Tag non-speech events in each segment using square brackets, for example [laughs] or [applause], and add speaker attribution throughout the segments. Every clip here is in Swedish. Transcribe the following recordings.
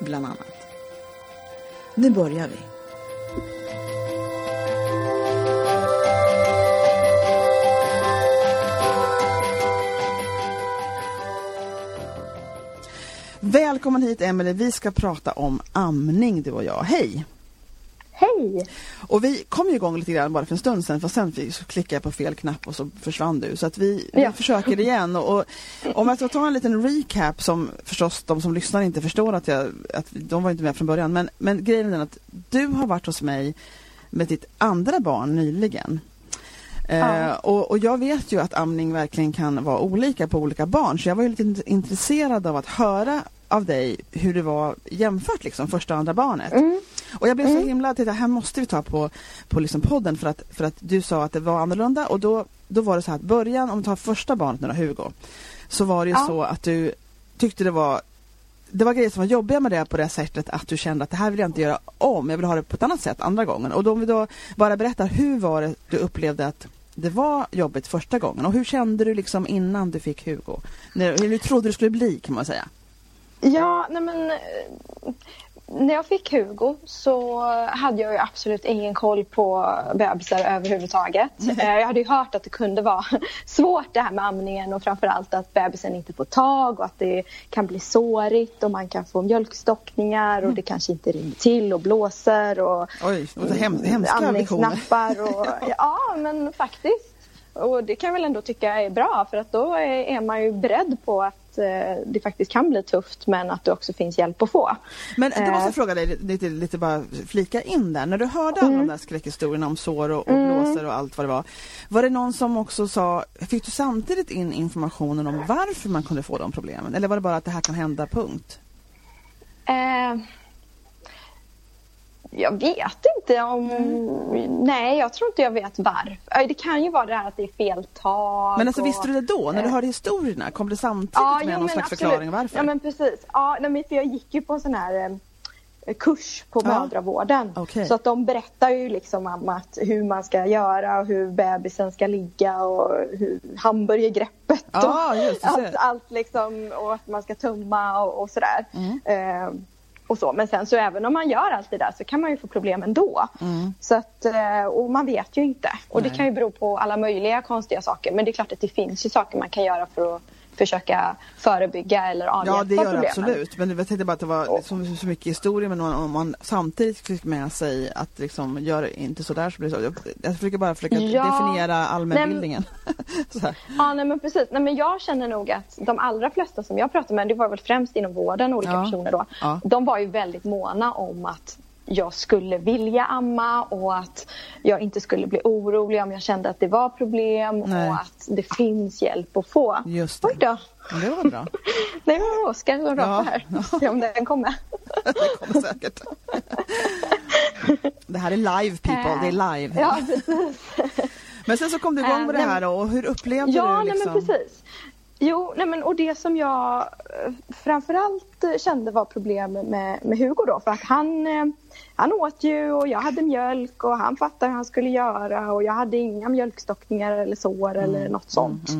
Speaker 1: bland annat. Nu börjar vi. Välkommen hit Emelie, vi ska prata om amning du och jag. Hej!
Speaker 2: Hej!
Speaker 1: Och vi kom ju igång lite grann bara för en stund sedan för sen klickade jag på fel knapp och så försvann du. Så att vi, vi
Speaker 2: Ja.
Speaker 1: försöker igen. Och, och om jag ska ta en liten recap som förstås de som lyssnar inte förstår att jag, att de var inte med från början. Men, men grejen är den att du har varit hos mig med ditt andra barn nyligen.
Speaker 2: Ja.
Speaker 1: och, och jag vet ju att amning verkligen kan vara olika på olika barn så jag var ju lite int- intresserad av att höra av dig hur det var jämfört liksom första och andra barnet.
Speaker 2: Mm.
Speaker 1: Och jag blev så himla, titta här måste vi ta på, på liksom podden för att, för att du sa att det var annorlunda och då, då var det så här att början, om vi tar första barnet nu då, Hugo, så var det ju
Speaker 2: Ja.
Speaker 1: så att du tyckte det var det var grejer som var jobbiga med det på det sättet att du kände att det här vill jag inte göra om, jag vill ha det på ett annat sätt andra gången. Och då om vi då bara berättar, hur var det du upplevde att det var jobbigt första gången och hur kände du liksom innan du fick Hugo? Hur trodde du skulle bli kan man säga?
Speaker 2: Ja, nej men när jag fick Hugo så hade jag ju absolut ingen koll på bebisar överhuvudtaget. Eh, Jag hade ju hört att det kunde vara [laughs] svårt det här med amningen och framförallt att bebisen inte får tag och att det kan bli sårigt och man kan få mjölkstockningar och det kanske inte rinner till och blåser och
Speaker 1: Oj, så hem,
Speaker 2: andningsnappar och [laughs] ja men faktiskt. Och det kan jag väl ändå tycka är bra för att då är, är man ju beredd på att eh, det faktiskt kan bli tufft men att det också finns hjälp att få.
Speaker 1: Men jag måste
Speaker 2: Eh.
Speaker 1: fråga dig lite, lite bara flika in där. När du hörde alla de där skräckhistorierna om sår och, och
Speaker 2: Mm.
Speaker 1: blåsor och allt vad det var. Var det någon som också sa, fick du samtidigt in informationen om varför man kunde få de problemen? Eller var det bara att det här kan hända, punkt?
Speaker 2: Eh, jag vet inte om... Nej, jag tror inte jag vet varför. Det kan ju vara det här att det är fel tag.
Speaker 1: Men alltså
Speaker 2: och...
Speaker 1: visste du det då, när du
Speaker 2: eh.
Speaker 1: hörde historierna? Kom det samtidigt
Speaker 2: Ja,
Speaker 1: med
Speaker 2: jo,
Speaker 1: någon slags
Speaker 2: absolut.
Speaker 1: förklaring varför?
Speaker 2: Ja, men precis. Ja, nej, men för jag gick ju på en sån här eh, kurs på
Speaker 1: Ja.
Speaker 2: mödravården.
Speaker 1: Okej.
Speaker 2: Så att de berättar ju liksom om att hur man ska göra och hur bebisen ska ligga och hur hamburgergreppet
Speaker 1: Ja,
Speaker 2: och
Speaker 1: just
Speaker 2: allt, allt liksom och att man ska tumma och, och sådär.
Speaker 1: Mm.
Speaker 2: Eh, och så. Men sen så även om man gör allt det där så kan man ju få problem ändå.
Speaker 1: Mm.
Speaker 2: Så att, eh, och man vet ju inte. Och
Speaker 1: Nej.
Speaker 2: det kan ju bero på alla möjliga konstiga saker. Men det är klart att det finns ju saker man kan göra för att försöka förebygga eller avhjälpa
Speaker 1: Ja det gör
Speaker 2: problemen.
Speaker 1: absolut. Men jag tänkte bara att det var så, så mycket historia men om man samtidigt fick med sig att liksom gör inte sådär så blir det så. Jag, jag försöker bara försöka
Speaker 2: Ja.
Speaker 1: definiera allmänbildningen. [laughs]
Speaker 2: Ja, nej, men precis. Nej, men jag känner nog att de allra flesta som jag pratar med, det var väl främst inom vården, olika
Speaker 1: Ja.
Speaker 2: personer då.
Speaker 1: Ja.
Speaker 2: De var ju väldigt måna om att jag skulle vilja amma och att jag inte skulle bli orolig om jag kände att det var problem
Speaker 1: Nej.
Speaker 2: och att det finns hjälp att få.
Speaker 1: Just det.
Speaker 2: Oj då.
Speaker 1: Det var bra. [laughs]
Speaker 2: Det var Oskar som rapade
Speaker 1: Ja.
Speaker 2: här. Får Se om den kommer. [laughs]
Speaker 1: Det kommer säkert. Det här är live people, det är live.
Speaker 2: Ja, precis.
Speaker 1: Men sen så kom du igång med det här då, och hur upplevde
Speaker 2: Ja,
Speaker 1: du
Speaker 2: nej,
Speaker 1: liksom?
Speaker 2: men precis. Jo, nej, men, och det som jag eh, framförallt eh, kände var problem med, med Hugo då, för att han, eh, han åt ju och jag hade mjölk och han fattade hur han skulle göra och jag hade inga mjölkstockningar eller sår eller något sånt.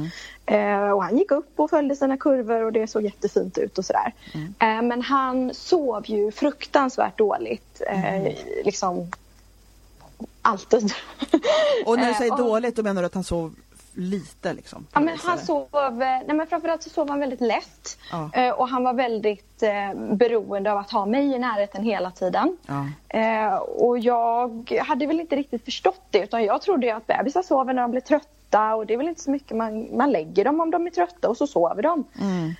Speaker 2: Eh, och han gick upp och följde sina kurvor och det såg jättefint ut och sådär. Eh, men han sov ju fruktansvärt dåligt. Eh, liksom alltid.
Speaker 1: Och när du säger dåligt, då menar du att han sov lite liksom?
Speaker 2: Ja, men han sov, eh, nej men framförallt så sov han väldigt lätt.
Speaker 1: Ja.
Speaker 2: Eh, och han var väldigt eh, beroende av att ha mig i närheten hela tiden.
Speaker 1: Ja.
Speaker 2: Eh, och jag hade väl inte riktigt förstått det utan jag trodde att bebisar sover när de blir trötta och det är väl inte så mycket man, man lägger dem om de är trötta och så sover de.
Speaker 1: Mm.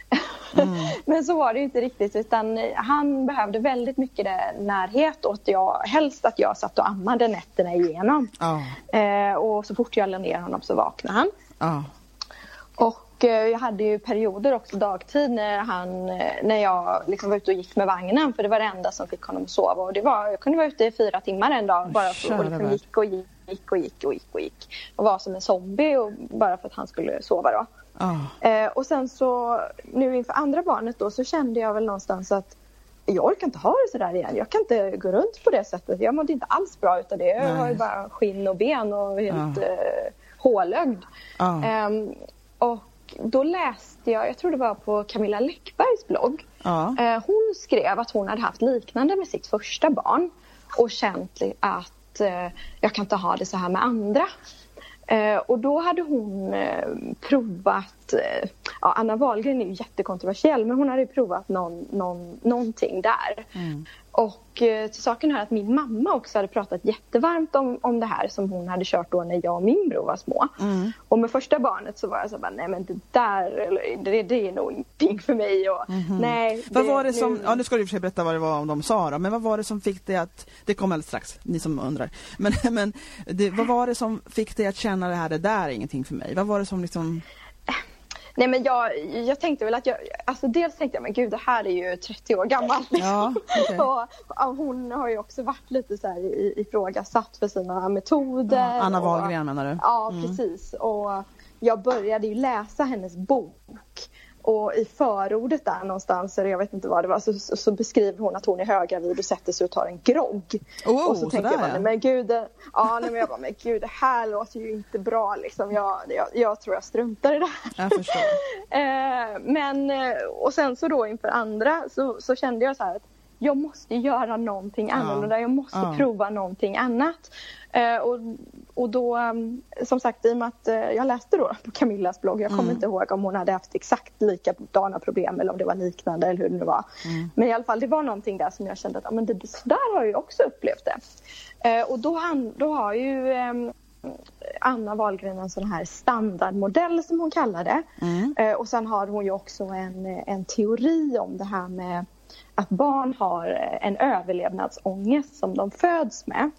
Speaker 1: [laughs]
Speaker 2: Men så var det inte riktigt utan han behövde väldigt mycket närhet och att jag, helst att jag satt och ammade nätterna igenom.
Speaker 1: Ja.
Speaker 2: Eh, och så fort jag la ner honom så vaknade han.
Speaker 1: Ja.
Speaker 2: Och jag hade ju perioder också dagtid när, han, eh, när jag liksom var ute och gick med vagnen för det var det enda som fick honom att sova. Och det var, jag kunde vara ute i fyra timmar en dag bara för
Speaker 1: Kära
Speaker 2: och liksom gick och gick, och gick och gick och gick. Och var som en zombie och, bara för att han skulle sova då.
Speaker 1: Ja.
Speaker 2: Eh, och sen så nu inför andra barnet då så kände jag väl någonstans att jag orkar inte ha det sådär igen. Jag kan inte gå runt på det sättet. Jag mådde inte alls bra utav det. Jag
Speaker 1: Nej.
Speaker 2: har ju bara skinn och ben och helt
Speaker 1: Ja.
Speaker 2: eh, hålögd.
Speaker 1: Ja.
Speaker 2: Ehm, och då läste jag, jag tror det var på Camilla Läckbergs blogg.
Speaker 1: Ja.
Speaker 2: Eh, hon skrev att hon hade haft liknande med sitt första barn och känt att eh, jag kan inte ha det så här med andra. Eh, och då hade hon provat, eh, ja, Anna Wahlgren är ju jättekontroversiell men hon hade ju provat någon, någon, någonting där.
Speaker 1: Mm.
Speaker 2: Och eh, till saken hör att min mamma också hade pratat jättevarmt om, om det här som hon hade kört då när jag och min bror var små.
Speaker 1: Mm.
Speaker 2: Och med första barnet så var jag så bara, nej men det där, eller, det, det är nog ingenting för mig. Och, nej,
Speaker 1: Mhm. Vad var det som,
Speaker 2: nu-
Speaker 1: ja nu ska du för berätta vad det var om de sa då, men vad var det som fick dig att, det kommer alldeles strax, ni som undrar, men, [laughs] men det, vad var det som fick dig att känna det här, det där är ingenting för mig? Vad var det som liksom,
Speaker 2: Nej men jag, jag tänkte väl att jag, alltså dels tänkte jag men gud det här är ju 30 år gammalt.
Speaker 1: Ja, okej. [laughs]
Speaker 2: och, och hon har ju också varit lite så här ifrågasatt för sina metoder.
Speaker 1: ja, Anna Wahlgren menar du?
Speaker 2: Ja, precis. Och jag började ju läsa hennes bok. Och i förordet där någonstans, eller jag vet inte vad det var, så, så, så beskriver hon att hon är höggravid och sätter sig och tar en grogg.
Speaker 1: Oh,
Speaker 2: och så tänkte
Speaker 1: sådär,
Speaker 2: jag bara,
Speaker 1: ja.
Speaker 2: nej men gud, ja, nej, men jag bara, men gud, det här låter ju inte bra liksom. Jag, jag, jag tror jag struntar i det här. [laughs] Eh, men, eh, och sen så då inför andra så, så kände jag så här att jag måste göra någonting annorlunda. Jag måste
Speaker 1: Ja.
Speaker 2: prova någonting annat. Eh, och, och då, um, som sagt, i och med att eh, jag läste då på Camillas blogg. Jag kommer
Speaker 1: Mm.
Speaker 2: inte ihåg om hon hade haft exakt likadana problem eller om det var liknande eller hur det nu var.
Speaker 1: Mm.
Speaker 2: Men i alla fall, det var någonting där som jag kände att ja, men det, så där har jag ju också upplevt det. Eh, och då, han, då har ju ehm, Anna Wahlgren en sån här standardmodell som hon kallar det.
Speaker 1: Mm.
Speaker 2: Eh, och sen har hon ju också en, en teori om det här med att barn har eh, en överlevnadsångest som de föds med.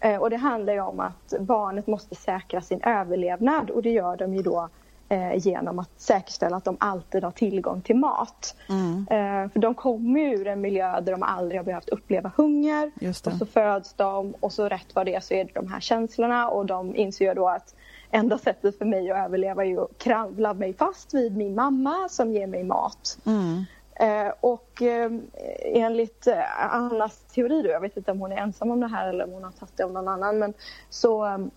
Speaker 2: Eh, och det handlar om att barnet måste säkra sin överlevnad och det gör de ju då eh, genom att säkerställa att de alltid har tillgång till mat.
Speaker 1: Mm.
Speaker 2: För de kommer ur en miljö där de aldrig har behövt uppleva hunger. Och så föds de och så rätt vad det är så är det de här känslorna och de inser då att enda sättet för mig att överleva är att kravla mig fast vid min mamma som ger mig mat.
Speaker 1: Mm.
Speaker 2: Eh, och eh, enligt eh, Annas teori då, jag vet inte om hon är ensam om det här eller om hon har tagit det av någon annan, men så,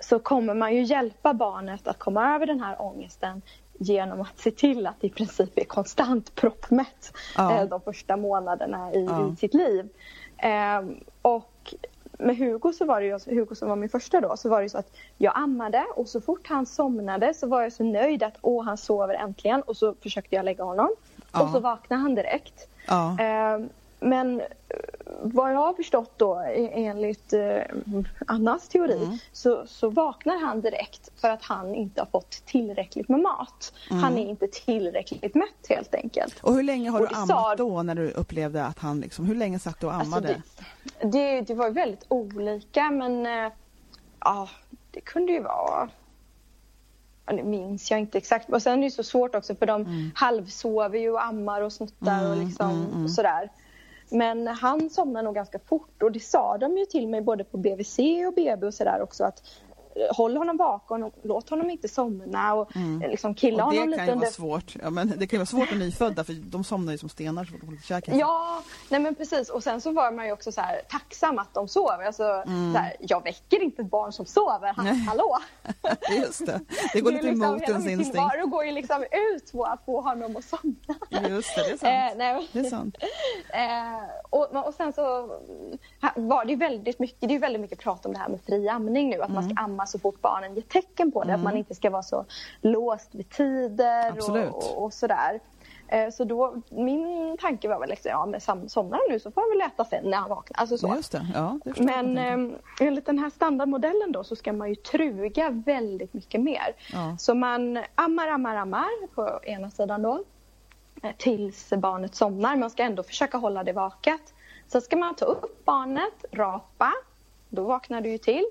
Speaker 2: så kommer man ju hjälpa barnet att komma över den här ångesten genom att se till att det i princip är konstant proppmätt
Speaker 1: Ja.
Speaker 2: eh, de första månaderna i,
Speaker 1: Ja.
Speaker 2: i sitt liv. Och med Hugo så var det ju, Hugo som var min första då, så var det ju så att jag ammade och så fort han somnade så var jag så nöjd att åh han sover äntligen och så försökte jag lägga honom.
Speaker 1: Ja.
Speaker 2: Och så vaknade han direkt.
Speaker 1: Ja.
Speaker 2: Eh, men eh, vad jag har förstått då e- enligt eh, Annas teori
Speaker 1: Mm.
Speaker 2: så, så vaknar han direkt för att han inte har fått tillräckligt med mat.
Speaker 1: Mm.
Speaker 2: Han är inte tillräckligt mätt helt enkelt.
Speaker 1: Och hur länge har
Speaker 2: Och
Speaker 1: du ammat
Speaker 2: sa-
Speaker 1: då när du upplevde att han liksom, hur länge satt du och
Speaker 2: Alltså,
Speaker 1: ammade?
Speaker 2: det, det, det var väldigt olika men eh, ja, det kunde ju vara Det minns jag inte exakt. Och sen är det så svårt också för de halvsover ju och ammar och snuttar och
Speaker 1: Mm,
Speaker 2: liksom
Speaker 1: mm, mm.
Speaker 2: sådär. Men han somnade nog ganska fort och det sa de ju till mig både på BVC och BB och sådär också att håll honom vaken och låt honom inte somna och eh, liksom killa
Speaker 1: Mm. Och
Speaker 2: honom
Speaker 1: det
Speaker 2: lite
Speaker 1: kan ju
Speaker 2: under
Speaker 1: vara svårt. Ja, men det kan ju vara svårt med nyfödda för de somnar ju som stenar så fort de lite käk.
Speaker 2: Ja, nej men precis. Och sen så var man ju också så här tacksam att de sover. Alltså, så här, jag väcker inte ett barn som sover. Ha,
Speaker 1: Mm.
Speaker 2: Hallå! [laughs]
Speaker 1: Just det. Det går
Speaker 2: är
Speaker 1: lite
Speaker 2: liksom,
Speaker 1: emot ens instinkt.
Speaker 2: tillvaro går ju liksom ut på att få honom att somna.
Speaker 1: Just det, det är
Speaker 2: Eh,
Speaker 1: sant.
Speaker 2: nej,
Speaker 1: Det är sant. [laughs]
Speaker 2: Eh, och, och sen så var det ju väldigt mycket, det är väldigt mycket prat om det här med fri amning nu, att man
Speaker 1: Mm.
Speaker 2: ska amma så fort barnen ger tecken på det. Att man inte ska vara så låst vid tider
Speaker 1: Absolut.
Speaker 2: och, och, sådär. Eh, Så då, min tanke var väl liksom, ja men somnar han nu så får han väl äta sen när han vaknar. Alltså så.
Speaker 1: Det, ja. Det
Speaker 2: Men eh, enligt den här standardmodellen då så ska man ju truga väldigt mycket mer.
Speaker 1: Ja.
Speaker 2: Så man ammar, ammar, ammar på ena sidan då. eh, Tills barnet somnar. Man ska ändå försöka hålla det vaket. Sen ska man ta upp barnet, rapa. Då vaknar du ju till.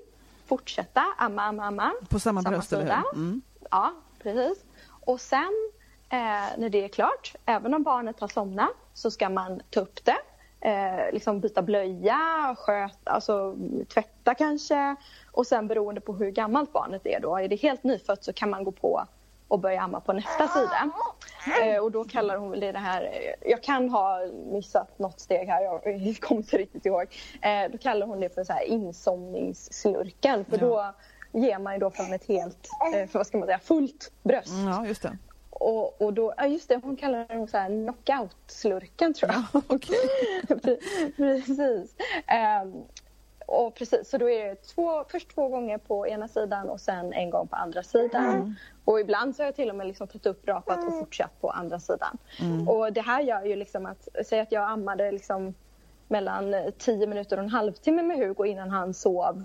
Speaker 2: Fortsätta amma, amma, amma.
Speaker 1: På samma bröst, eller hur? Mm.
Speaker 2: Ja, precis. Och sen eh, när det är klart, även om barnet har somnat, så ska man ta upp det. Eh, liksom byta blöja, sköta, alltså tvätta kanske. Och sen beroende på hur gammalt barnet är då, är det helt nyfött så kan man gå på och börja amma på nästa sida. Eh, och då kallar hon det det här, eh, jag kan ha missat något steg här, jag kommer inte riktigt ihåg. Eh, då kallar hon det för så här insomningsslurken för
Speaker 1: Ja.
Speaker 2: då ger man ju då från ett helt, eh, för vad ska man säga, fullt bröst.
Speaker 1: Mm, ja, just det.
Speaker 2: Och, och då, ja just det, hon kallar den så här knockout-slurken tror jag.
Speaker 1: Okej.
Speaker 2: Pre- [laughs] precis. Och precis, så då är det två, först två gånger på ena sidan och sen en gång på andra sidan. Och ibland så har jag till och med liksom tagit upp rapat och fortsatt på andra sidan. Och det här gör ju liksom att, säg att jag ammade liksom mellan eh, 10 minuter och en halvtimme med Hugo innan han sov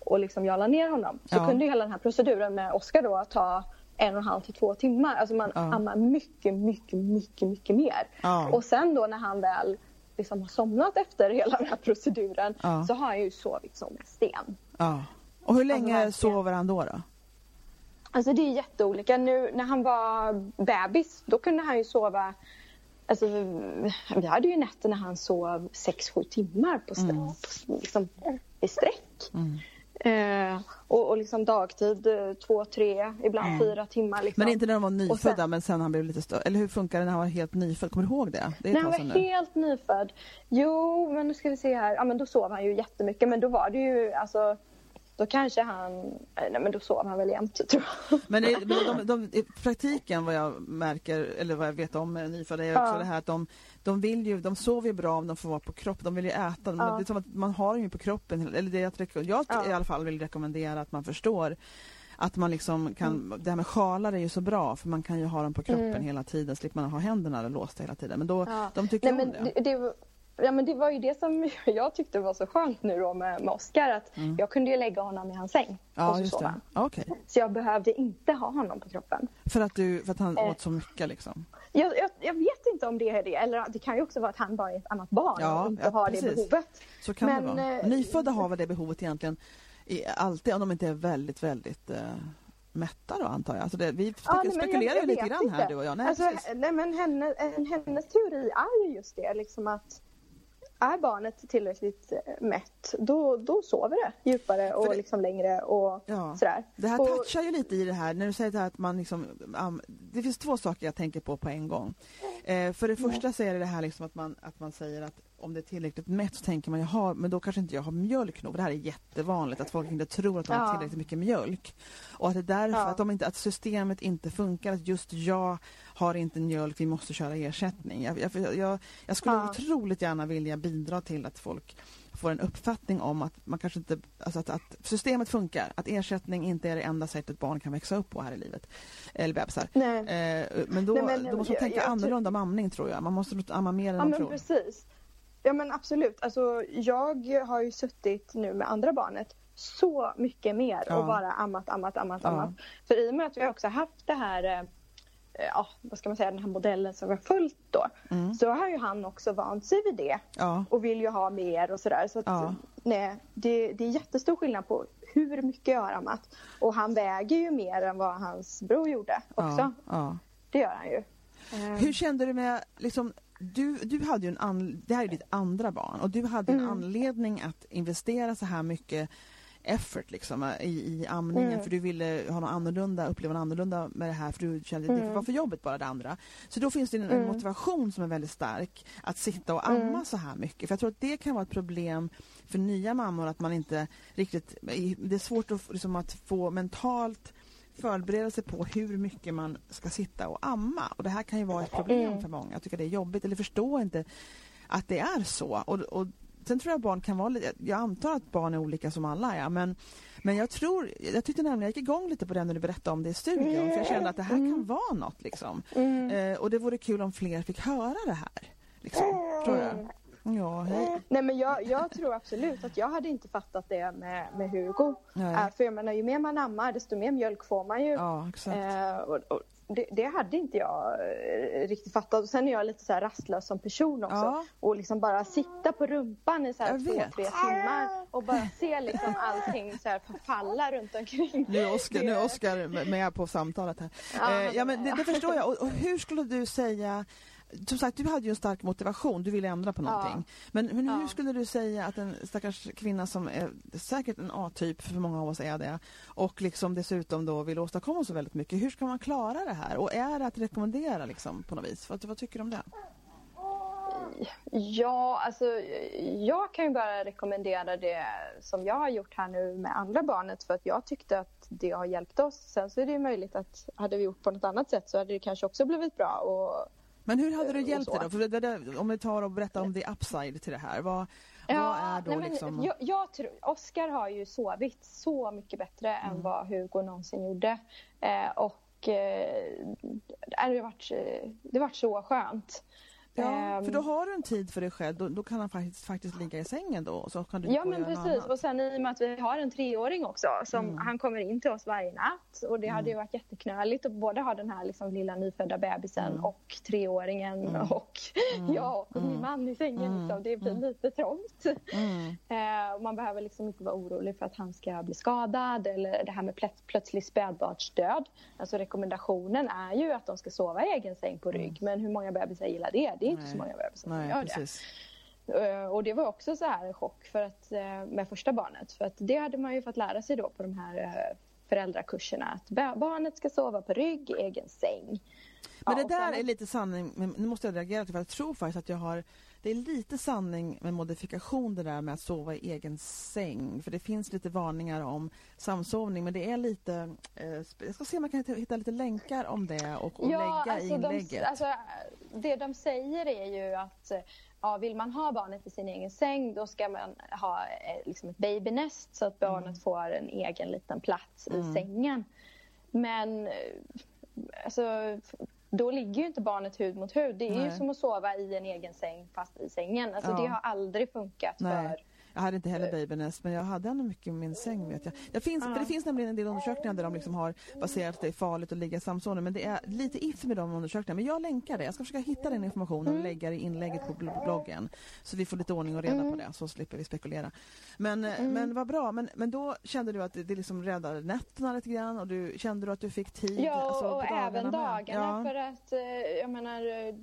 Speaker 2: och liksom jag la ner honom. Så
Speaker 1: Ja.
Speaker 2: kunde ju hela den här proceduren med Oskar då ta en och en halv till två timmar. Alltså man
Speaker 1: Ja.
Speaker 2: ammar mycket, mycket, mycket, mycket mer.
Speaker 1: Ja.
Speaker 2: Och sen då när han väl liksom har somnat efter hela den här proceduren
Speaker 1: Ja.
Speaker 2: så har han ju sovit som en sten.
Speaker 1: Ja. Och hur länge
Speaker 2: verkligen.
Speaker 1: sover han då? då?
Speaker 2: Alltså det är jätteolika. Nu när han var bebis då kunde han ju sova Alltså, vi hade ju nätter när han sov 6-7 timmar på, st-
Speaker 1: Mm.
Speaker 2: på, liksom, i sträck. Eh, och, och liksom dagtid 2-3, ibland 4 timmar. Liksom.
Speaker 1: Mm. Men inte när de var
Speaker 2: Och sen-
Speaker 1: nyfödda men sen han blev lite större. Eller hur funkar det när han var helt nyfödd? Kommer du ihåg det? Det är
Speaker 2: När han var
Speaker 1: nu.
Speaker 2: helt nyfödd. Jo, men nu ska vi se här. Ja, men då sov han ju jättemycket. Men då var det ju alltså. Då kanske han. Nej, men då sov han väl jämt tror jag.
Speaker 1: Men, [laughs] men de, de, i praktiken vad jag märker, eller vad jag vet om eh, nyfödda är
Speaker 2: Ja.
Speaker 1: också det här att de, de vill ju, de sover ju bra om de får vara på kropp, de vill ju äta,
Speaker 2: Ja.
Speaker 1: det är som att man har dem ju på kroppen, eller det jag, jag
Speaker 2: Ja.
Speaker 1: i alla fall vill rekommendera att man förstår att man liksom kan, det här med sjalar är ju så bra för man kan ju ha dem på kroppen
Speaker 2: Mm.
Speaker 1: hela tiden, slipper man ha händerna låsta hela tiden. Men då,
Speaker 2: Ja.
Speaker 1: de tycker
Speaker 2: Nej,
Speaker 1: om det,
Speaker 2: det, ja, men det var ju det som [laughs] jag tyckte var så skönt nu då med, med Oscar. Att jag kunde ju lägga honom i hans säng och
Speaker 1: Ja,
Speaker 2: så
Speaker 1: just
Speaker 2: sov
Speaker 1: det.
Speaker 2: han.
Speaker 1: Ja, Okej.
Speaker 2: Så jag behövde inte ha honom på kroppen.
Speaker 1: För att du, för att han
Speaker 2: Eh.
Speaker 1: åt så mycket liksom.
Speaker 2: Jag, jag, jag vet inte om det är det. Eller det kan ju också vara att han bara är ett annat barn
Speaker 1: Ja,
Speaker 2: och inte
Speaker 1: ja,
Speaker 2: har
Speaker 1: precis.
Speaker 2: det behovet.
Speaker 1: Så kan
Speaker 2: Men,
Speaker 1: det vara.
Speaker 2: eh,
Speaker 1: Nyfödda har väl det behovet egentligen i, alltid om de inte är väldigt, väldigt eh, mätta då antar jag. Alltså det, vi
Speaker 2: Ja, nej,
Speaker 1: spekulerar ju lite grann här
Speaker 2: inte.
Speaker 1: du och jag. Nej,
Speaker 2: alltså, nej, men henne, en- hennes teori är ju just det, liksom att är barnet tillräckligt eh, mätt, då, då sover det djupare och
Speaker 1: det-
Speaker 2: liksom längre och
Speaker 1: Ja.
Speaker 2: sådär.
Speaker 1: Det här
Speaker 2: och,
Speaker 1: touchar ju lite i det här när du säger att man liksom, um, det finns två saker jag tänker på på en gång. Eh, för det första så är det det här liksom att man, att man säger att om det är tillräckligt mätt så tänker man jaha, men då kanske inte jag har mjölk nog. Det här är jättevanligt att folk inte tror att de har
Speaker 2: Ja.
Speaker 1: tillräckligt mycket mjölk. Och att det är därför
Speaker 2: Ja.
Speaker 1: att, de inte, att systemet inte funkar, att just jag har inte mjölk, vi måste köra ersättning. Jag, jag, jag, jag skulle
Speaker 2: Ja.
Speaker 1: otroligt gärna vilja bidra till att folk får en uppfattning om att man kanske inte, alltså att, att systemet funkar, att ersättning inte är det enda sättet barn kan växa upp på här i livet. Eller bebisar.
Speaker 2: nej.
Speaker 1: Eh, men då,
Speaker 2: Nej, men
Speaker 1: då måste man tänka
Speaker 2: jag
Speaker 1: annorlunda om amning tror jag. Man måste amma mer än
Speaker 2: Ja
Speaker 1: man
Speaker 2: men
Speaker 1: tror.
Speaker 2: precis. Ja men absolut. Alltså, jag har ju suttit nu med andra barnet så mycket mer
Speaker 1: Ja.
Speaker 2: och bara ammat, ammat, ammat,
Speaker 1: Ja.
Speaker 2: ammat. För i och med att vi också haft det här, eh, ja vad ska man säga, den här modellen som vi har följt då.
Speaker 1: Mm.
Speaker 2: Så har ju han också vant sig vid det
Speaker 1: Ja.
Speaker 2: och vill ju ha mer och sådär. Så att,
Speaker 1: Ja.
Speaker 2: nej, det, det är jättestor skillnad på hur mycket jag har ammat. Och han väger ju mer än vad hans bror gjorde också.
Speaker 1: Ja.
Speaker 2: Det gör han ju. Eh,
Speaker 1: Hur kände du med, liksom, du, du hade ju en an, det här är ditt andra barn och du hade en
Speaker 2: Mm.
Speaker 1: anledning att investera så här mycket effort liksom, i, i amningen
Speaker 2: Mm.
Speaker 1: för du ville ha något annorlunda, uppleva något annorlunda med det här för du kände att det
Speaker 2: Mm.
Speaker 1: var för jobbigt bara det andra. Så då finns det en, en
Speaker 2: Mm.
Speaker 1: motivation som är väldigt stark att sitta och amma
Speaker 2: Mm.
Speaker 1: så här mycket. För jag tror att det kan vara ett problem för nya mammor att man inte riktigt, det är svårt att, liksom, att få mentalt förbereda sig på hur mycket man ska sitta och amma. Och det här kan ju vara ett problem
Speaker 2: Mm.
Speaker 1: för många. Jag tycker det är jobbigt eller förstår inte att det är så. Och, och Sen tror jag barn kan vara lite, jag antar att barn är olika som alla är men Men jag tror, jag tyckte nämligen, jag gick igång lite på det när du berättade om det i studion, för jag kände att det här kan
Speaker 2: Mm.
Speaker 1: vara något liksom. Eh, och det vore kul om fler fick höra det här. Liksom. Tror jag. Ja, hej.
Speaker 2: Nej men jag, jag tror absolut att jag hade inte fattat det med, med Hugo.
Speaker 1: Nej.
Speaker 2: Eh, för jag menar ju mer man ammar desto mer mjölk får man ju.
Speaker 1: Ja.
Speaker 2: Eh, och, och det, det hade inte jag eh, riktigt fattat. Och sen är jag lite så här rastlös som person också.
Speaker 1: Ja.
Speaker 2: Och liksom bara sitta på rumpan i så här
Speaker 1: Jag
Speaker 2: två,
Speaker 1: vet.
Speaker 2: tre timmar och bara se liksom allting så här förfalla runt omkring.
Speaker 1: Nu är Oskar, nu är Oskar med på samtalet här.
Speaker 2: Ja,
Speaker 1: Eh, ja men det, det förstår jag. Och, och hur skulle du säga som sagt, du hade ju en stark motivation, du ville ändra på någonting. Men, men hur
Speaker 2: Ja.
Speaker 1: skulle du säga att en stackars kvinna som är säkert en A-typ, för många av oss är det, och liksom dessutom då vill åstadkomma så väldigt mycket, hur ska man klara det här? Och är det att rekommendera liksom, på något vis? Vad, vad tycker du om det?
Speaker 2: Ja, alltså jag kan ju bara rekommendera det som jag har gjort här nu med andra barnet för att jag tyckte att det har hjälpt oss. Sen så är det ju möjligt att hade vi gjort på något annat sätt så hade det kanske också blivit bra. Och,
Speaker 1: Men hur hade du
Speaker 2: Och
Speaker 1: hjälpt dig då? För det, det, om vi tar och berättar om the upside till det här, vad, vad är då
Speaker 2: nej, men
Speaker 1: liksom...
Speaker 2: jag, jag tror, Oskar har ju sovit så mycket bättre
Speaker 1: Mm.
Speaker 2: än vad Hugo någonsin gjorde. Eh, och eh, det har varit, eh, det varit så skönt.
Speaker 1: Ja,
Speaker 2: Ehm,
Speaker 1: för då har du en tid för dig själv, då, då kan han faktiskt, faktiskt ligga i sängen då och så kan du
Speaker 2: Ja men precis och sen i och med att vi har en treåring också som
Speaker 1: Mm.
Speaker 2: han kommer in till oss varje natt och det hade ju varit jätteknöligt att både ha den här liksom lilla nyfödda bebisen
Speaker 1: Mm.
Speaker 2: och treåringen [laughs] och jag och min man i sängen liksom. Det blir lite trångt.
Speaker 1: Mm. [laughs]
Speaker 2: Eh, och man behöver liksom inte vara orolig för att han ska bli skadad eller det här med plöts- plötslig spädbarnsdöd. Alltså rekommendationen är ju att de ska sova i egen säng på rygg men hur många bebisar gillar det? Det är inte
Speaker 1: Nej.
Speaker 2: så många bebisar som gör det.
Speaker 1: precis.
Speaker 2: Eh, Och det var också så här en chock för att, eh, med första barnet. För att det hade man ju fått lära sig då på de här eh, föräldrakurserna. Att ba- barnet ska sova på rygg i egen säng.
Speaker 1: Men
Speaker 2: Ja,
Speaker 1: det där
Speaker 2: sen-
Speaker 1: är lite sanning, men nu måste jag reagera för jag tror faktiskt att jag har Det är lite sanning med modifikation det där med att sova i egen säng för det finns lite varningar om samsovning men det är lite eh, Jag ska se om jag kan hitta lite länkar om det och, och lägga i inlägget.
Speaker 2: De, alltså, det de säger är ju att eh, ja, vill man ha barnet i sin egen säng då ska man ha eh, liksom ett babynest så att barnet
Speaker 1: Mm.
Speaker 2: får en egen liten plats i sängen. Men eh, alltså, då ligger ju inte barnet hud mot hud. Det är ju
Speaker 1: Nej.
Speaker 2: som att sova i en egen säng fast i sängen. Alltså,
Speaker 1: Ja.
Speaker 2: Det har aldrig funkat
Speaker 1: Nej.
Speaker 2: för
Speaker 1: Jag hade inte heller babynest men jag hade ändå mycket i min säng vet jag. Det finns, för det finns nämligen en del undersökningar där de liksom har baserat att det är farligt att ligga i samsovning men det är lite iffy med de undersökningarna. Men jag länkar det. Jag ska försöka hitta den informationen och lägga det i inlägget på bl- bloggen. Så vi får lite ordning och reda på det så slipper vi spekulera. Men, eh, men vad bra. Men, men då kände du att det, det liksom räddade nätterna lite grann och du kände du att du fick tid?
Speaker 2: Ja,
Speaker 1: alltså,
Speaker 2: och även dagarna.
Speaker 1: Ja.
Speaker 2: För att eh, jag menar, eh,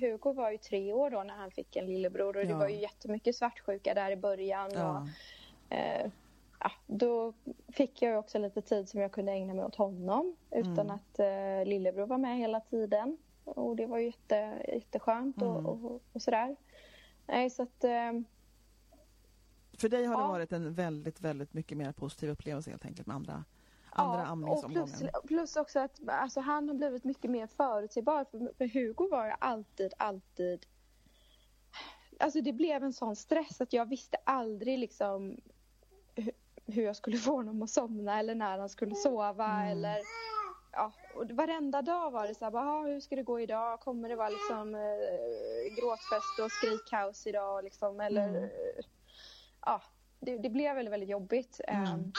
Speaker 2: Hugo var ju tre år då när han fick en lillebror och det
Speaker 1: Ja.
Speaker 2: var ju jättemycket svartsjuka där i början.
Speaker 1: Ja.
Speaker 2: Och, eh, ja, då fick jag också lite tid som jag kunde ägna mig åt honom utan
Speaker 1: Mm.
Speaker 2: att eh, lillebror var med hela tiden. Och det var ju jätte, jätteskönt
Speaker 1: Mm.
Speaker 2: och, och, och sådär. Nej, så att... Eh,
Speaker 1: För dig har det
Speaker 2: Ja.
Speaker 1: varit en väldigt, väldigt mycket mer positiv upplevelse helt enkelt med andra, andra
Speaker 2: Ja, och plus, plus också att alltså, han har blivit mycket mer förutsägbar. För, för Hugo var ju alltid, alltid... Alltså det blev en sån stress att jag visste aldrig liksom hu- hur jag skulle [laughs] få honom att somna eller när han skulle sova eller... Ja, och varenda dag var det så här, bara, "Ah, hur ska det gå idag? Kommer det vara liksom eh, gråtfest och skrikkaos idag liksom? Eller...
Speaker 1: Mm.
Speaker 2: Ja, det, det blev väldigt, väldigt jobbigt. Ehm,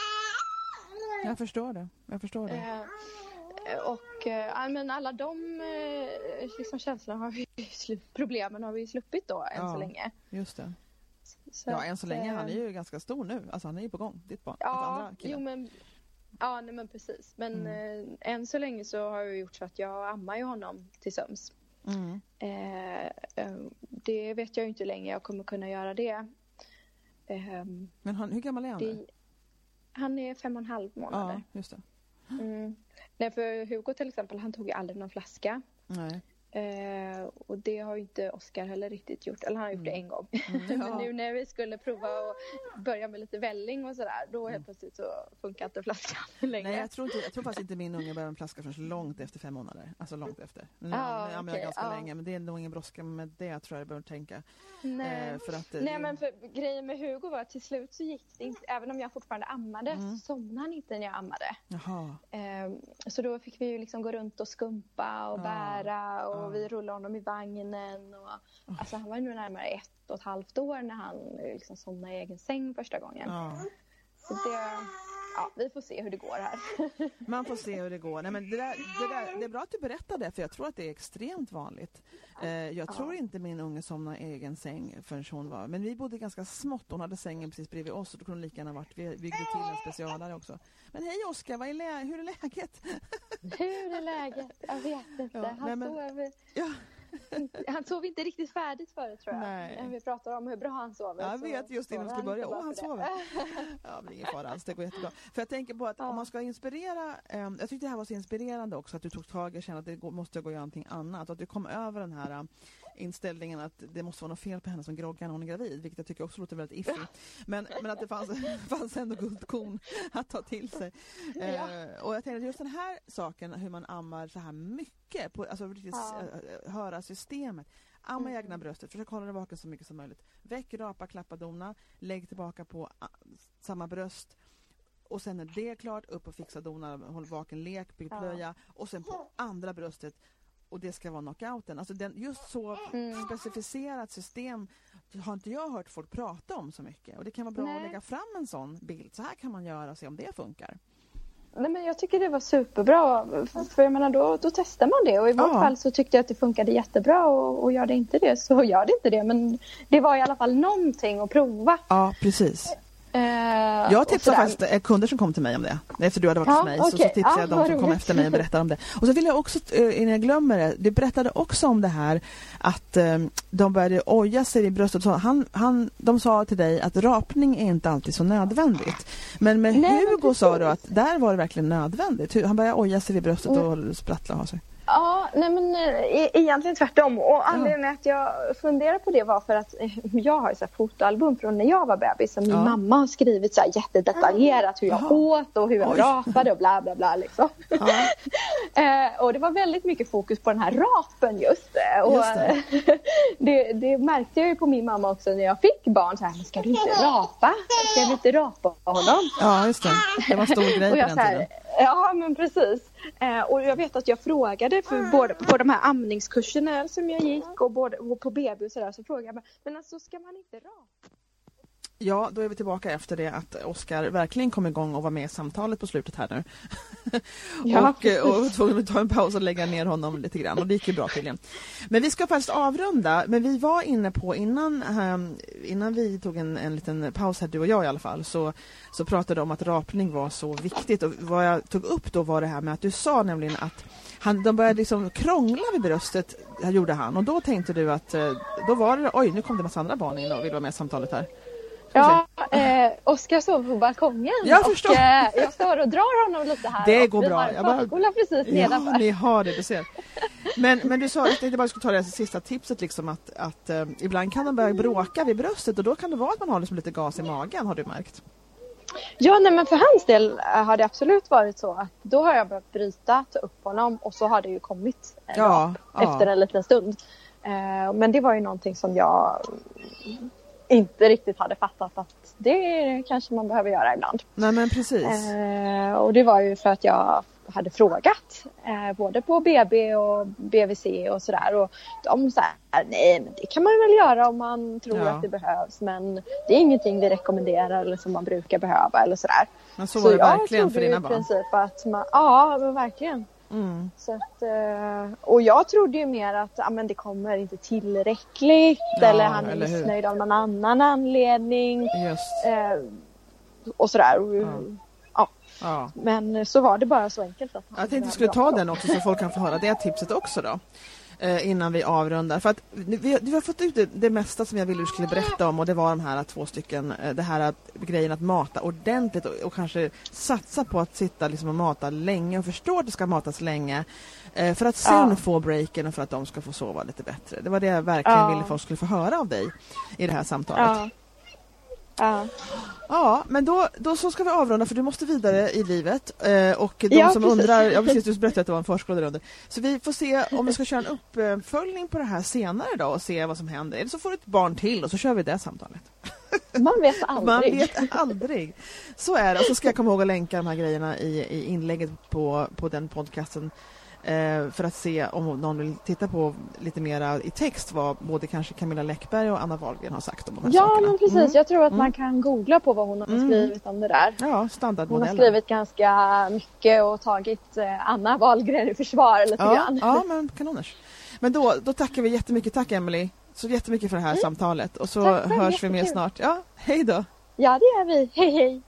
Speaker 1: Jag förstår det. Jag förstår det.
Speaker 2: Eh, och eh, ja, men alla de eh, liksom känslorna har vi problemen har vi sluppit då än
Speaker 1: Ja.
Speaker 2: så länge.
Speaker 1: Just det.
Speaker 2: Så
Speaker 1: Ja, än så länge.
Speaker 2: eh,
Speaker 1: Han är ju ganska stor nu. Alltså han är ju på gång, ditt barn.
Speaker 2: Ja,
Speaker 1: Alltså andra
Speaker 2: jo men Ja, nej, men precis. Men
Speaker 1: Mm.
Speaker 2: eh, än så länge så har jag gjort så att jag ammar ju honom till söms.
Speaker 1: Mm.
Speaker 2: Eh, eh, det vet jag ju inte hur länge jag kommer kunna göra det. Eh,
Speaker 1: Men han, hur gammal är han
Speaker 2: det
Speaker 1: nu?
Speaker 2: han är fem och en halv månader.
Speaker 1: Ja, just det.
Speaker 2: Mm. Nej, för Hugo till exempel, han tog ju aldrig någon flaska.
Speaker 1: Nej.
Speaker 2: Eh, och det har ju inte Oskar heller riktigt gjort, eller han har gjort det
Speaker 1: Mm.
Speaker 2: en gång.
Speaker 1: Mm, [laughs]
Speaker 2: Men
Speaker 1: ja.
Speaker 2: nu när vi skulle prova att börja med lite välling och sådär, då helt plötsligt så funkar inte flaskan [laughs] längre.
Speaker 1: Mm. Nej, jag tror, inte, jag tror faktiskt inte min unge börjar med plaska förrän långt efter fem månader. Alltså långt efter. Men
Speaker 2: Ah,
Speaker 1: jag har
Speaker 2: okej,
Speaker 1: ganska
Speaker 2: ja.
Speaker 1: länge, men det är nog ingen brådska med det tror jag jag behöver tänka.
Speaker 2: Nej.
Speaker 1: Eh, för att, eh,
Speaker 2: Nej
Speaker 1: det-
Speaker 2: men för grejen med Hugo var att till slut så gick det inte, även om jag fortfarande ammade
Speaker 1: Mm.
Speaker 2: så somnade han inte när jag ammade. Ehm, så då fick vi ju liksom gå runt och skumpa och
Speaker 1: Ja,
Speaker 2: bära och
Speaker 1: ja.
Speaker 2: vi rullade honom i vagnen. Och, alltså han var nog närmare ett och ett halvt år när han liksom somnade i egen säng första gången. Så det, ja, vi får se hur det går här. [laughs]
Speaker 1: Man får se hur det går. Nej, men det, där, det, där, det är bra att du berättar det, för jag tror att det är extremt vanligt. Eh, jag tror inte min unge somnade i egen säng förrän hon var... Men vi bodde ganska smått. Hon hade sängen precis bredvid oss och då kunde hon lika gärna varit... Vi byggde till en specialare också. Men hej Oskar, vad är lä- hur är läget?
Speaker 2: hur är läget? Jag vet [laughs] inte.
Speaker 1: Ja,
Speaker 2: han,
Speaker 1: nej, men-
Speaker 2: sov,
Speaker 1: Ja. [laughs]
Speaker 2: han sov inte riktigt färdigt förut tror jag.
Speaker 1: Nej.
Speaker 2: Vi pratar om hur bra han sover.
Speaker 1: Jag vet just innan vi skulle börja. Åh, han sover. [laughs] Ja, men är ingen fara alls. Det går jättebra. För jag tänker på att
Speaker 2: Ja.
Speaker 1: om man ska inspirera... ehm, jag tyckte det här var så inspirerande också att du tog tag i och kände att det måste gå att göra någonting annat. Och att du kom över den här inställningen att det måste vara något fel på henne som groggar när hon är gravid. Vilket jag tycker också låter väldigt iffy. Men, men att det fanns, [laughs] fanns ändå guldkorn att ta till sig. Eh,
Speaker 2: Ja.
Speaker 1: och jag tänkte att just den här saken, hur man ammar så här mycket, på, alltså riktigt
Speaker 2: Ja.
Speaker 1: eh, höra systemet. Amma
Speaker 2: Mm.
Speaker 1: egna bröstet, försök hålla dig vaken så mycket som möjligt. Väck, rapa, klappa, dona, lägg tillbaka på ah, samma bröst. Och sen när det är klart, upp och fixa dona, håll vaken, lek, bygg
Speaker 2: Ja.
Speaker 1: plöja. Och sen på andra bröstet. Och det ska vara knockouten. Alltså den, just så
Speaker 2: Mm.
Speaker 1: specificerat system har inte jag hört folk prata om så mycket. Och det kan vara bra att
Speaker 2: Nej.
Speaker 1: lägga fram en sån bild. Så här kan man göra och se om det funkar.
Speaker 2: Nej, men jag tycker det var superbra. För- För jag menar, då, då testar man det. Och i vårt
Speaker 1: Ja.
Speaker 2: fall så tyckte jag att det funkade jättebra. Och, och gör det inte det så gör det inte det. Men det var i alla fall någonting att prova.
Speaker 1: Ja, precis.
Speaker 2: Eh,
Speaker 1: Jag tipsade faktiskt eh, kunder som kom till mig om det. Efter du hade varit
Speaker 2: Ja,
Speaker 1: hos mig så, så
Speaker 2: okej.
Speaker 1: tipsade
Speaker 2: Ja,
Speaker 1: jag de som kom efter mig och berättade om det. Och så vill jag också, eh, innan jag glömmer det, du berättade också om det här att de började oja sig vid bröstet. Så han, han, de sa till dig att rapning är inte alltid så nödvändigt. Men med
Speaker 2: Nej, men
Speaker 1: Hugo sa du att där var det verkligen nödvändigt. Han började oja sig vid bröstet och sprattla och ha sig.
Speaker 2: Ja, nej men eh, e- egentligen tvärtom. Och anledningen att jag funderar på det var för att eh, jag har ju så fotoalbum från när jag var bebis som min
Speaker 1: Ja.
Speaker 2: mamma har skrivit så här jättedetaljerat hur jag
Speaker 1: Jaha.
Speaker 2: åt och hur jag rapade och bla bla bla liksom. [laughs] Eh, och det var väldigt mycket fokus på den här rapen just. Och
Speaker 1: Just det. [laughs]
Speaker 2: det. det, märkte jag ju på min mamma också när jag fick barn. Så här, men ska du inte rapa? Ska du inte rapa honom?
Speaker 1: ja, just det. Det var en stor grej på den tiden.
Speaker 2: Ja men precis. Eh, och jag vet att jag frågade för både på de här amningskurserna som jag gick och, både, och på BB och sådär så frågade jag men alltså ska man inte rapa?
Speaker 1: Ja, då är vi tillbaka efter det att Oskar verkligen kom igång och var med i samtalet på slutet här nu. [laughs]
Speaker 2: Ja,
Speaker 1: och, eh, och var tvungen att ta en paus och lägga ner honom lite grann och det gick ju bra tydligen. Men vi ska faktiskt avrunda, men vi var inne på innan, ehm, innan vi tog en, en liten paus här, du och jag i alla fall, så, så pratade om att rapning var så viktigt och vad jag tog upp då var det här med att du sa nämligen att han, de började liksom krångla vid bröstet, gjorde han, och då tänkte du att eh, då var det, oj nu kom det en massa andra barn in och vill vara med i samtalet här.
Speaker 2: Ja, eh, Oskar sover på balkongen
Speaker 1: Jag
Speaker 2: och
Speaker 1: förstår.
Speaker 2: eh, jag står och drar honom lite här.
Speaker 1: Det
Speaker 2: och
Speaker 1: går
Speaker 2: vi
Speaker 1: bra.
Speaker 2: har en förskola precis
Speaker 1: Ja,
Speaker 2: nedanför.
Speaker 1: ni har det, du ser. Men, men du sa, jag tänkte bara skulle ta det sista tipset, liksom, att, att eh, ibland kan de börja bråka vid bröstet och då kan det vara att man har liksom lite gas i magen, har du märkt?
Speaker 2: Ja, nej, men för hans del eh, har det absolut varit så att då har jag börjat bryta, ta upp honom och så har det ju kommit
Speaker 1: Ja, ja.
Speaker 2: efter en liten stund. Eh, men det var ju någonting som jag inte riktigt hade fattat att det kanske man behöver göra ibland.
Speaker 1: Nej men precis.
Speaker 2: Eh, och det var ju för att jag hade frågat eh, både på BB och BVC och sådär och de sa nej men det kan man väl göra om man tror
Speaker 1: Ja.
Speaker 2: att det behövs men det är ingenting vi rekommenderar eller som man brukar behöva eller sådär.
Speaker 1: Men så var det
Speaker 2: jag
Speaker 1: verkligen för dina
Speaker 2: i
Speaker 1: barn.
Speaker 2: princip att man, ja men verkligen.
Speaker 1: Mm.
Speaker 2: Så att, eh, och jag trodde ju mer att ja, men det kommer inte tillräckligt
Speaker 1: Ja,
Speaker 2: eller han är
Speaker 1: eller hur?
Speaker 2: missnöjd av någon annan anledning.
Speaker 1: Just.
Speaker 2: Eh, och sådär. Och,
Speaker 1: Ja.
Speaker 2: ja.
Speaker 1: Ja.
Speaker 2: Men så var det bara så enkelt att
Speaker 1: Jag tänkte
Speaker 2: behövde
Speaker 1: skulle ta den också så folk kan få höra det tipset också då. Eh, innan vi avrundar. För att vi, vi har fått ut det, det, mesta som jag ville du skulle berätta om och det var de här två stycken, eh, det här att, grejen att mata ordentligt och, och, kanske satsa på att sitta liksom och mata länge och förstå att det ska matas länge. Eh, för att sen ja. få breaken och för att de ska få sova lite bättre. Det var det jag verkligen ja. ville folk skulle få höra av dig i det här samtalet.
Speaker 2: Ja. Ja.
Speaker 1: Ja, men då, då så ska vi avrunda för du måste vidare i livet. Eh, och de ja, som precis. undrar, ja precis, du berättade att det var en förskola under. Så vi får se om vi ska köra en uppföljning på det här senare då och se vad som händer. Eller så får du ett barn till och så kör vi det samtalet.
Speaker 2: Man vet aldrig.
Speaker 1: Man vet aldrig. Så är det. Och så ska jag komma ihåg att länka de här grejerna i, i inlägget på, på den podcasten för att se om någon vill titta på lite mera i text vad både kanske Camilla Läckberg och Anna Wahlgren har sagt om de här
Speaker 2: ja,
Speaker 1: sakerna.
Speaker 2: Ja, men precis. Mm. Jag tror att man mm. kan googla på vad hon har mm. skrivit om det där.
Speaker 1: Ja, standardmodellen.
Speaker 2: Hon har skrivit ganska mycket och tagit eh, Anna Wahlgren i försvar lite
Speaker 1: ja,
Speaker 2: grann.
Speaker 1: Ja, men kanoners. Men då, då tackar vi jättemycket. Tack Emily så jättemycket för det här mm. samtalet och så Tack, hörs vi mer snart. Ja, hej då!
Speaker 2: Ja, det gör vi. Hej, hej!